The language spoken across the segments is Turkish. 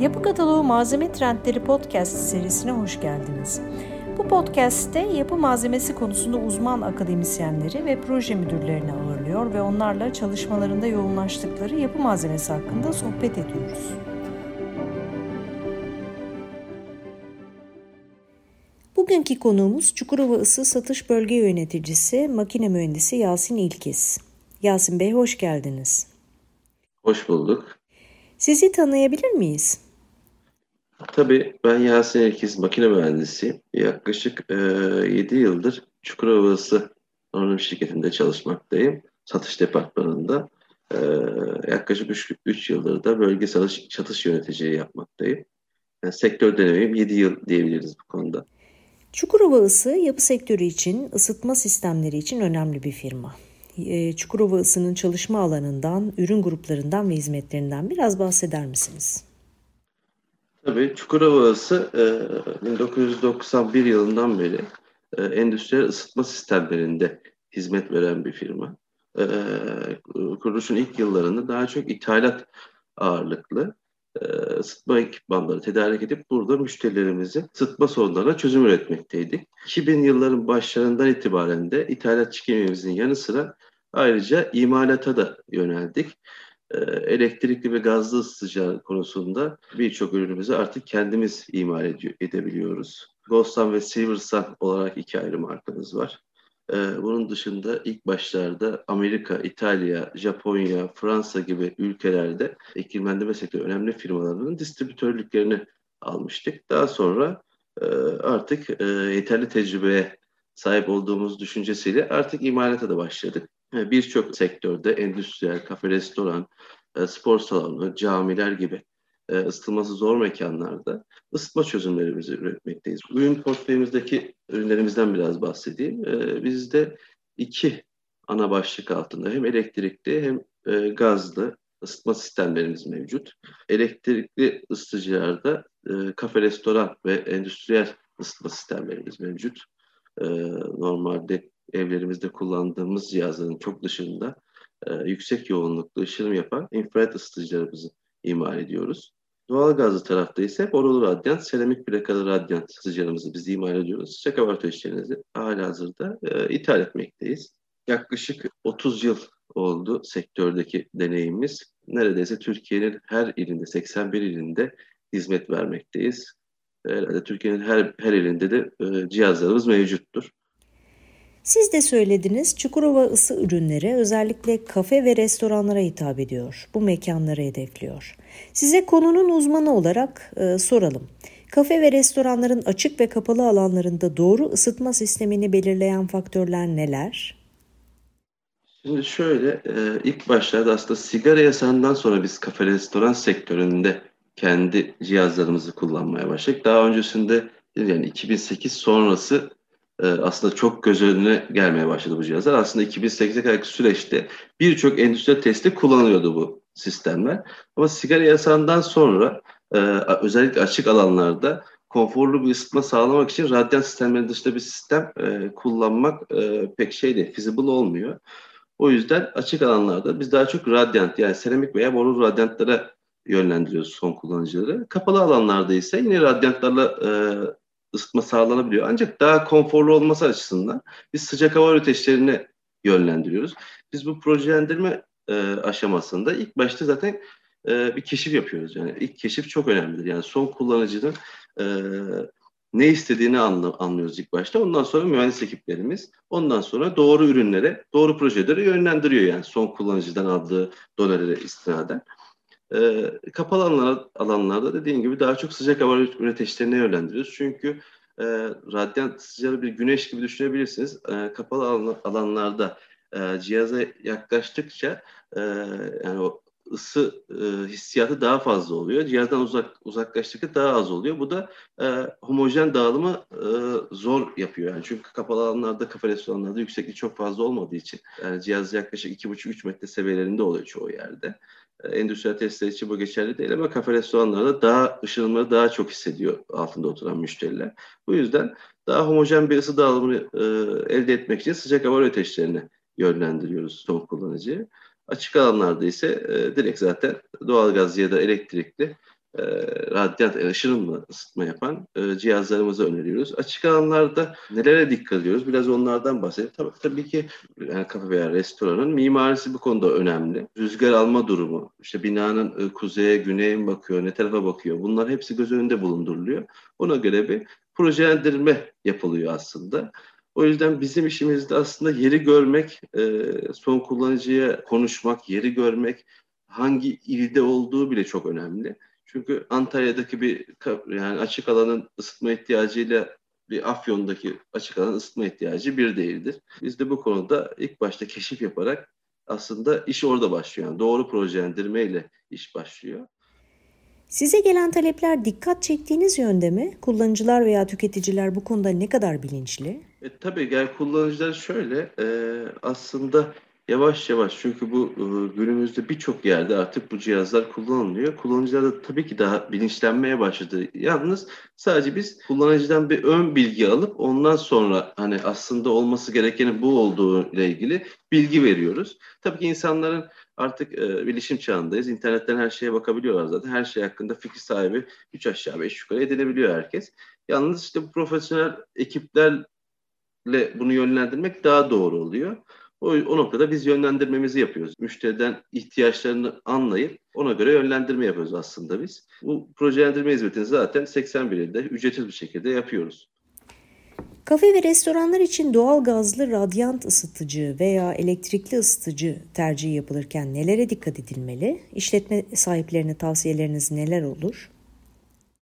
Yapı Kataloğu Malzeme Trendleri Podcast serisine hoş geldiniz. Bu podcast'te yapı malzemesi konusunda uzman akademisyenleri ve proje müdürlerini ağırlıyor ve onlarla çalışmalarında yoğunlaştıkları yapı malzemesi hakkında sohbet ediyoruz. Bugünkü konuğumuz Çukurova Isı Satış Bölge Yöneticisi, makine mühendisi Yasin İlkiz. Yasin Bey hoş geldiniz. Hoş bulduk. Sizi tanıyabilir miyiz? Tabii ben Yasin Erkiz, makine mühendisiyim. Yaklaşık e, 7 yıldır Çukurova Isı Anonim Şirketi'nde çalışmaktayım. Satış departmanında. E, yaklaşık 3, 3 yıldır da bölge satış, satış yöneticiliği yapmaktayım. Yani sektör deneyimim 7 yıl diyebiliriz bu konuda. Çukurova Isı yapı sektörü için, ısıtma sistemleri için önemli bir firma. E, Çukurova Isı'nın çalışma alanından, ürün gruplarından ve hizmetlerinden biraz bahseder misiniz? Tabii Çukurova Isı e, 1991 yılından beri e, endüstriyel ısıtma sistemlerinde hizmet veren bir firma. E, kuruluşun ilk yıllarında daha çok ithalat ağırlıklı ısıtma ekipmanları tedarik edip burada müşterilerimizin ısıtma sorunlarına çözüm üretmekteydik. 2000 yılların başlarından itibaren de ithalat kimyamızın yanı sıra ayrıca imalata da yöneldik. Elektrikli ve gazlı ısıtıcı konusunda birçok ürünümüzü artık kendimiz imal edebiliyoruz. Ghostan ve Silversun olarak iki ayrı markamız var. Bunun dışında ilk başlarda Amerika, İtalya, Japonya, Fransa gibi ülkelerde ekilmendirme sektörü önemli firmalarının distribütörlüklerini almıştık. Daha sonra artık yeterli tecrübeye sahip olduğumuz düşüncesiyle artık imalata da başladık. Birçok sektörde endüstriyel, kafe, restoran, spor salonu, camiler gibi ısıtılması zor mekanlarda ısıtma çözümlerimizi üretmekteyiz. Ürün portföyümüzdeki ürünlerimizden biraz bahsedeyim. Bizde iki ana başlık altında hem elektrikli hem gazlı ısıtma sistemlerimiz mevcut. Elektrikli ısıtıcılarda kafe, restoran ve endüstriyel ısıtma sistemlerimiz mevcut. Normalde evlerimizde kullandığımız cihazların çok dışında yüksek yoğunluklu ışınım yapan infrared ısıtıcılarımızı imal ediyoruz. Doğal gazlı tarafta ise borulu radyant, seramik plakalı radyant sıcağımızı biz imal ediyoruz. Sıcak hava ateşlerinizi hala hazırda e, ithal etmekteyiz. Yaklaşık 30 yıl oldu sektördeki deneyimimiz. Neredeyse Türkiye'nin her ilinde, 81 ilinde hizmet vermekteyiz. Herhalde Türkiye'nin her, her ilinde de e, cihazlarımız mevcuttur. Siz de söylediniz Çukurova ısı ürünleri özellikle kafe ve restoranlara hitap ediyor. Bu mekanları hedefliyor. Size konunun uzmanı olarak e, soralım. Kafe ve restoranların açık ve kapalı alanlarında doğru ısıtma sistemini belirleyen faktörler neler? Şimdi şöyle, e, ilk başlarda aslında sigara yasağından sonra biz kafe restoran sektöründe kendi cihazlarımızı kullanmaya başladık. Daha öncesinde yani 2008 sonrası e, aslında çok göz önüne gelmeye başladı bu cihazlar. Aslında 2008'e kadarki süreçte birçok endüstri testi kullanılıyordu bu sistemler. Ama sigara yasağından sonra e, özellikle açık alanlarda konforlu bir ısıtma sağlamak için radyant sistemlerin dışında bir sistem e, kullanmak pek şey değil, feasible olmuyor. O yüzden açık alanlarda biz daha çok radyant yani seramik veya boru radyantlara yönlendiriyoruz son kullanıcıları. Kapalı alanlarda ise yine radyantlarla ısıtma sağlanabiliyor. Ancak daha konforlu olması açısından biz sıcak hava ateşlerini yönlendiriyoruz. Biz bu projelendirme e, aşamasında ilk başta zaten e, bir keşif yapıyoruz. Yani ilk keşif çok önemlidir. Yani son kullanıcının e, ne istediğini anla, anlıyoruz ilk başta. Ondan sonra mühendis ekiplerimiz ondan sonra doğru ürünlere, doğru projelere yönlendiriyor yani son kullanıcıdan aldığı doneleri istinaden. E, kapalı alanlar, alanlarda dediğim gibi daha çok sıcak hava üreteçlerine yönlendiriyoruz. Çünkü e, radyant sıcağı bir güneş gibi düşünebilirsiniz. E, kapalı alanlarda e, cihaza yaklaştıkça e, yani o ısı e, hissiyatı daha fazla oluyor. Cihazdan uzak uzaklaştıkça daha az oluyor. Bu da e, homojen dağılımı e, zor yapıyor. Yani çünkü kapalı alanlarda, kafe restoranlarda yüksekliği çok fazla olmadığı için yani cihaz yaklaşık 2,5-3 metre seviyelerinde oluyor çoğu yerde. E, endüstriyel testler için bu geçerli değil ama kafe restoranlarda daha ışınımları daha çok hissediyor altında oturan müşteriler. Bu yüzden daha homojen bir ısı dağılımını e, elde etmek için sıcak hava ateşlerine yönlendiriyoruz son kullanıcıyı. Açık alanlarda ise e, direkt zaten doğalgaz ya da elektrikli e, radyant e, ışınımla ısıtma yapan e, cihazlarımızı öneriyoruz. Açık alanlarda nelere dikkat ediyoruz? Biraz onlardan bahsedelim. Tabii, tabii ki yani kafe veya restoranın mimarisi bu konuda önemli. Rüzgar alma durumu, işte binanın e, kuzeye, güneye bakıyor, ne tarafa bakıyor? Bunlar hepsi göz önünde bulunduruluyor. Ona göre bir projelendirme yapılıyor aslında. O yüzden bizim işimizde aslında yeri görmek, e, son kullanıcıya konuşmak, yeri görmek, hangi ilde olduğu bile çok önemli. Çünkü Antalya'daki bir yani açık alanın ısıtma ihtiyacıyla bir Afyon'daki açık alan ısıtma ihtiyacı bir değildir. Biz de bu konuda ilk başta keşif yaparak aslında iş orada başlıyor. Yani doğru projelendirmeyle iş başlıyor. Size gelen talepler dikkat çektiğiniz yönde mi? Kullanıcılar veya tüketiciler bu konuda ne kadar bilinçli? E, tabii yani kullanıcılar şöyle e, aslında Yavaş yavaş çünkü bu e, günümüzde birçok yerde artık bu cihazlar kullanılıyor. Kullanıcılar da tabii ki daha bilinçlenmeye başladı. Yalnız sadece biz kullanıcıdan bir ön bilgi alıp ondan sonra hani aslında olması gerekenin bu olduğu ile ilgili bilgi veriyoruz. Tabii ki insanların artık e, bilişim çağındayız. İnternetten her şeye bakabiliyorlar zaten. Her şey hakkında fikir sahibi 3 aşağı 5 yukarı edinebiliyor herkes. Yalnız işte bu profesyonel ekiplerle bunu yönlendirmek daha doğru oluyor. O, o noktada biz yönlendirmemizi yapıyoruz. Müşteriden ihtiyaçlarını anlayıp ona göre yönlendirme yapıyoruz aslında biz. Bu projelendirme hizmetini zaten 81 ilde ücretsiz bir şekilde yapıyoruz. Kafe ve restoranlar için doğal gazlı radyant ısıtıcı veya elektrikli ısıtıcı tercihi yapılırken nelere dikkat edilmeli? İşletme sahiplerine tavsiyeleriniz neler olur?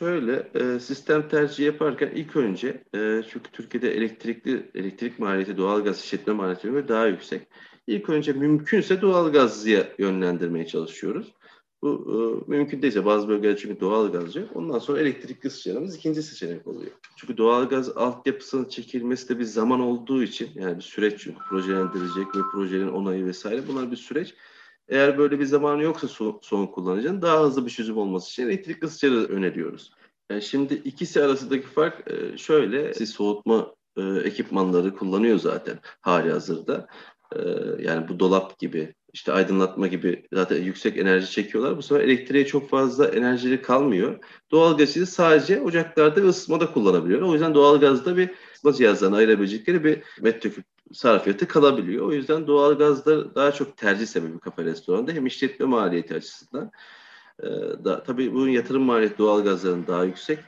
Şöyle e, sistem tercihi yaparken ilk önce e, çünkü Türkiye'de elektrikli elektrik maliyeti doğalgaz işletme maliyeti daha yüksek. İlk önce mümkünse doğalgazlıya yönlendirmeye çalışıyoruz. Bu e, mümkün değilse bazı bölgelerde çünkü doğalgaz yok. Ondan sonra elektrikli sıçramamız ikinci seçenek oluyor. Çünkü doğalgaz altyapısının çekilmesi de bir zaman olduğu için yani bir süreç çünkü projelendirecek ve projenin onayı vesaire bunlar bir süreç. Eğer böyle bir zamanı yoksa son, son kullanıcının daha hızlı bir çözüm olması için elektrikli ısıtıcı öneriyoruz. Yani şimdi ikisi arasındaki fark e, şöyle. Siz soğutma e, ekipmanları kullanıyor zaten hali hazırda. E, yani bu dolap gibi işte aydınlatma gibi zaten yüksek enerji çekiyorlar. Bu sefer elektriğe çok fazla enerjili kalmıyor. Doğalgazı sadece ocaklarda ve ısıtmada kullanabiliyor. O yüzden doğalgazda bir ısıtma cihazlarına ayırabilecekleri bir metreküp sarfiyatı kalabiliyor. O yüzden doğalgazda daha çok tercih sebebi kafe restoranda hem işletme maliyeti açısından e, da, tabii bunun yatırım maliyeti doğalgazların daha yüksek.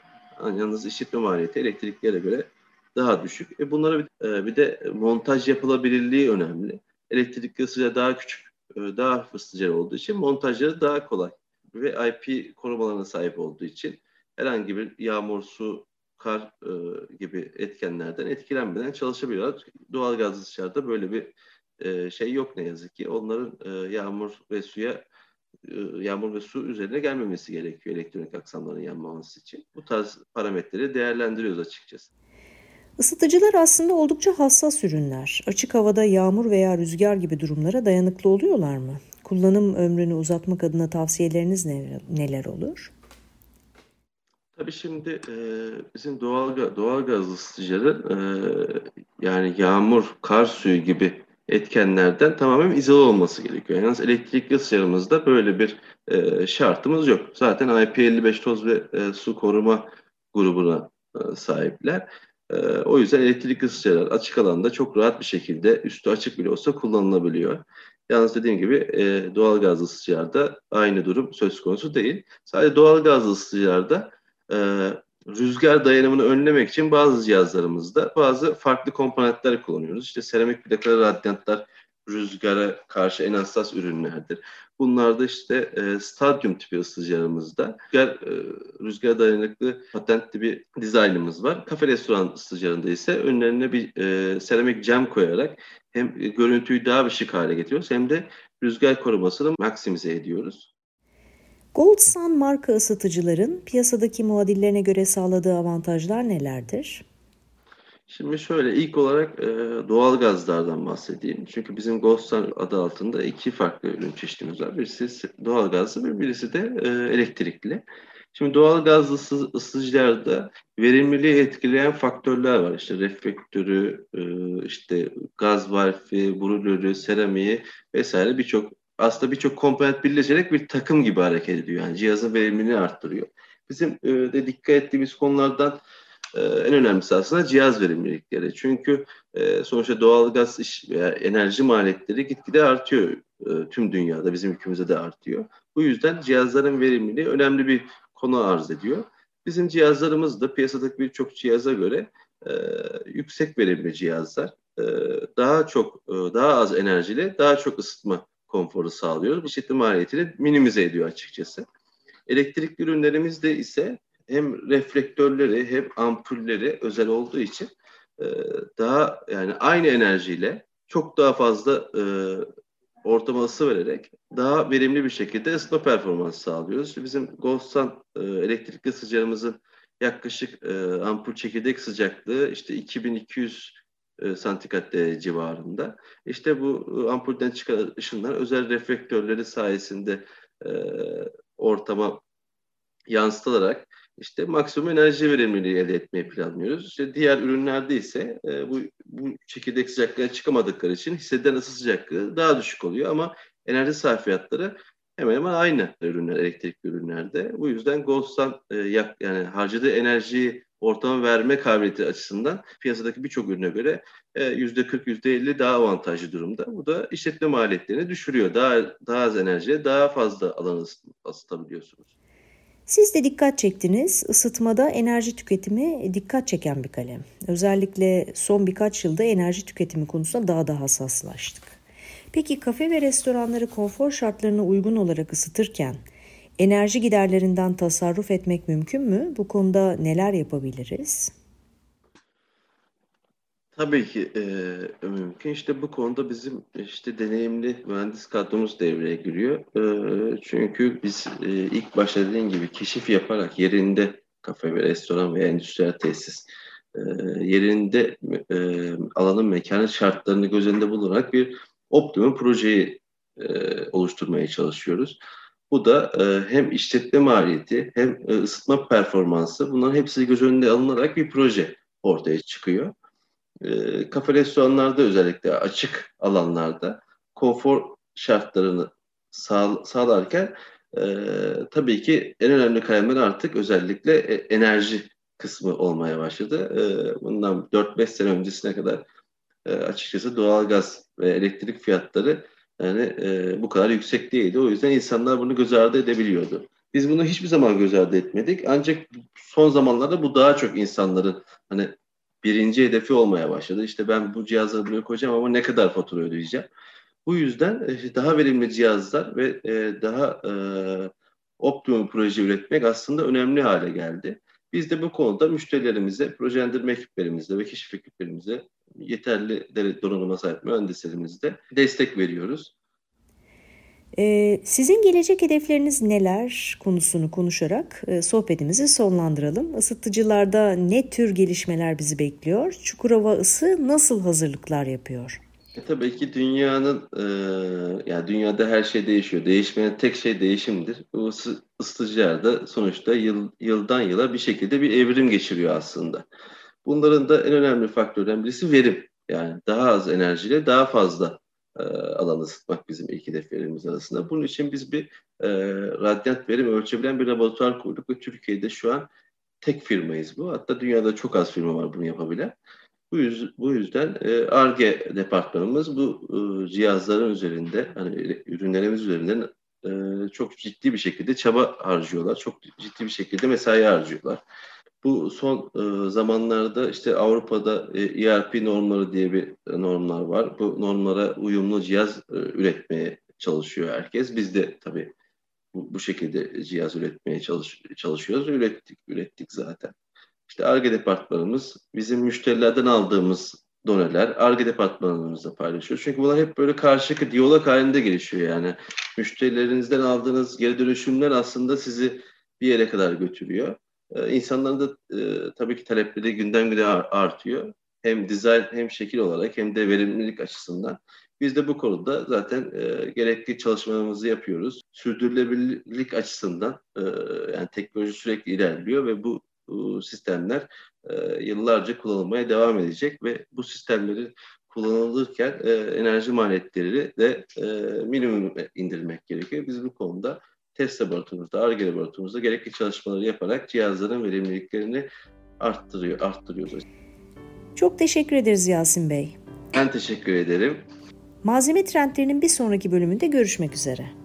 Yalnız işletme maliyeti elektriklere göre daha düşük. E bunlara bir, e, bir de montaj yapılabilirliği önemli. Elektrikli ısıtıcı daha küçük, e, daha hafif ısıtıcı olduğu için montajları daha kolay. Ve IP korumalarına sahip olduğu için herhangi bir yağmur, su, kar e, gibi etkenlerden etkilenmeden çalışabiliyorlar. Doğal gaz dışarıda böyle bir e, şey yok ne yazık ki. Onların e, yağmur ve suya e, yağmur ve su üzerine gelmemesi gerekiyor elektronik aksamların yanmaması için. Bu tarz parametreleri değerlendiriyoruz açıkçası. Isıtıcılar aslında oldukça hassas ürünler. Açık havada yağmur veya rüzgar gibi durumlara dayanıklı oluyorlar mı? Kullanım ömrünü uzatmak adına tavsiyeleriniz neler olur? Tabii şimdi e, bizim doğal doğal gaz ısıtıcıları e, yani yağmur, kar suyu gibi etkenlerden tamamen izole olması gerekiyor. Yalnız elektrikli ısıtıcılarımızda böyle bir e, şartımız yok. Zaten IP55 toz ve e, su koruma grubuna e, sahipler. E, o yüzden elektrikli ısıtıcılar açık alanda çok rahat bir şekilde üstü açık bile olsa kullanılabiliyor. Yalnız dediğim gibi e, doğal gaz ısıtıcılarda aynı durum söz konusu değil. Sadece doğal gaz ısıtıcılarda e, rüzgar dayanımını önlemek için bazı cihazlarımızda bazı farklı komponentler kullanıyoruz. İşte seramik plakalı radyantlar rüzgara karşı en hassas ürünlerdir. Bunlarda işte e, stadyum tipi ısıtıcılarımızda rüzgar, e, rüzgar dayanıklı patentli bir dizaynımız var. Kafe restoran ısıtıcılarında ise önlerine bir e, seramik cam koyarak hem görüntüyü daha bir şık hale getiriyoruz hem de rüzgar korumasını maksimize ediyoruz. Gold Sun marka ısıtıcıların piyasadaki muadillerine göre sağladığı avantajlar nelerdir? Şimdi şöyle ilk olarak e, doğal gazlardan bahsedeyim. Çünkü bizim Sun adı altında iki farklı ürün çeşitimiz var. Birisi doğal gazlı ve birisi de e, elektrikli. Şimdi doğal gaz ısı, ısıtıcılarda verimliliği etkileyen faktörler var. İşte reflektörü, e, işte gaz valfi, brülörü, seramiği vesaire birçok aslında birçok komponent birleşerek bir takım gibi hareket ediyor. Yani cihazın verimliliğini arttırıyor. Bizim e, de dikkat ettiğimiz konulardan e, en önemlisi aslında cihaz verimlilikleri. Çünkü e, sonuçta doğalgaz iş veya enerji maliyetleri gitgide artıyor e, tüm dünyada, bizim ülkemizde de artıyor. Bu yüzden cihazların verimliliği önemli bir konu arz ediyor. Bizim cihazlarımız da piyasadaki birçok cihaza göre e, yüksek verimli cihazlar. E, daha çok, e, daha az enerjiyle daha çok ısıtma konforu sağlıyor. Bu şekilde maliyetini minimize ediyor açıkçası. Elektrikli ürünlerimizde ise hem reflektörleri hem ampulleri özel olduğu için e, daha yani aynı enerjiyle çok daha fazla e, ortama ısı vererek daha verimli bir şekilde ısıtma performansı sağlıyoruz. Bizim Ghost'tan e, elektrikli ısıtıcımızın yaklaşık e, ampul çekirdek sıcaklığı işte 2200 e, santigrat derece civarında. İşte bu e, ampulden çıkan ışınlar özel reflektörleri sayesinde e, ortama yansıtılarak işte maksimum enerji verimliliği elde etmeyi planlıyoruz. İşte diğer ürünlerde ise e, bu, bu çekirdek sıcaklığına çıkamadıkları için hissedilen ısı sıcaklığı daha düşük oluyor ama enerji sarfiyatları hemen hemen aynı ürünler, elektrikli ürünlerde. Bu yüzden Ghost'tan e, yani harcadığı enerjiyi ortama verme kabiliyeti açısından piyasadaki birçok ürüne göre e, yüzde 40, yüzde 50 daha avantajlı durumda. Bu da işletme maliyetlerini düşürüyor. Daha, daha az enerjiye daha fazla alanı ısıtabiliyorsunuz. Siz de dikkat çektiniz. Isıtmada enerji tüketimi dikkat çeken bir kalem. Özellikle son birkaç yılda enerji tüketimi konusunda daha da hassaslaştık. Peki kafe ve restoranları konfor şartlarına uygun olarak ısıtırken enerji giderlerinden tasarruf etmek mümkün mü? Bu konuda neler yapabiliriz? Tabii ki e, mümkün. İşte bu konuda bizim işte deneyimli mühendis kadromuz devreye giriyor. E, çünkü biz e, ilk başta dediğim gibi keşif yaparak yerinde kafe ve restoran veya endüstriyel tesis e, yerinde e, alanın mekanın şartlarını göz önünde bulunarak bir optimum projeyi e, oluşturmaya çalışıyoruz. Bu da e, hem işletme maliyeti hem e, ısıtma performansı bunların hepsi göz önünde alınarak bir proje ortaya çıkıyor e, kafe restoranlarda özellikle açık alanlarda konfor şartlarını sağ, sağlarken e, tabii ki en önemli kalemler artık özellikle e, enerji kısmı olmaya başladı. E, bundan 4-5 sene öncesine kadar e, açıkçası doğalgaz ve elektrik fiyatları yani e, bu kadar yüksek değildi. O yüzden insanlar bunu göz ardı edebiliyordu. Biz bunu hiçbir zaman göz ardı etmedik. Ancak son zamanlarda bu daha çok insanların hani birinci hedefi olmaya başladı. İşte ben bu cihazları buraya koyacağım ama ne kadar fatura ödeyeceğim? Bu yüzden e, daha verimli cihazlar ve e, daha e, optimum proje üretmek aslında önemli hale geldi. Biz de bu konuda müşterilerimize, projelendirme ekiplerimize ve keşif ekiplerimize yeterli donanıma sahip mühendislerimizde destek veriyoruz. Ee, sizin gelecek hedefleriniz neler konusunu konuşarak e, sohbetimizi sonlandıralım. Isıtıcılarda ne tür gelişmeler bizi bekliyor? Çukurova ısı nasıl hazırlıklar yapıyor? E, tabii ki dünyanın, e, yani dünyada her şey değişiyor. Değişmeyen tek şey değişimdir. Bu ısı, ısıtıcılar da sonuçta yıl, yıldan yıla bir şekilde bir evrim geçiriyor aslında. Bunların da en önemli faktörden birisi verim. Yani daha az enerjiyle daha fazla e, alan ısıtmak bizim ilk hedeflerimiz arasında. Bunun için biz bir e, radyant verim ölçebilen bir laboratuvar kurduk ve Türkiye'de şu an tek firmayız bu. Hatta dünyada çok az firma var bunu yapabilen. Bu, yüz, bu yüzden ARGE e, departmanımız bu e, cihazların üzerinde, hani ürünlerimiz üzerinden e, çok ciddi bir şekilde çaba harcıyorlar. Çok ciddi bir şekilde mesai harcıyorlar. Bu son e, zamanlarda işte Avrupa'da e, ERP normları diye bir e, normlar var. Bu normlara uyumlu cihaz e, üretmeye çalışıyor herkes. Biz de tabii bu, bu şekilde cihaz üretmeye çalış, çalışıyoruz. Ürettik, ürettik zaten. İşte ARGE departmanımız bizim müşterilerden aldığımız doneler ARGE departmanımızla paylaşıyoruz. Çünkü bunlar hep böyle karşılıklı diyalog halinde gelişiyor yani. Müşterilerinizden aldığınız geri dönüşümler aslında sizi bir yere kadar götürüyor. Ee, insanların da e, tabii ki talepleri günden güne artıyor. Hem dizayn hem şekil olarak hem de verimlilik açısından. Biz de bu konuda zaten e, gerekli çalışmalarımızı yapıyoruz. sürdürülebilirlik açısından e, yani teknoloji sürekli ilerliyor ve bu, bu sistemler e, yıllarca kullanılmaya devam edecek ve bu sistemleri kullanılırken e, enerji maliyetleri de e, minimum indirmek gerekiyor. Biz bu konuda test laboratuvarımızda, ARGE laboratuvarımızda gerekli çalışmaları yaparak cihazların verimliliklerini arttırıyor, arttırıyoruz. Çok teşekkür ederiz Yasin Bey. Ben teşekkür ederim. Malzeme trendlerinin bir sonraki bölümünde görüşmek üzere.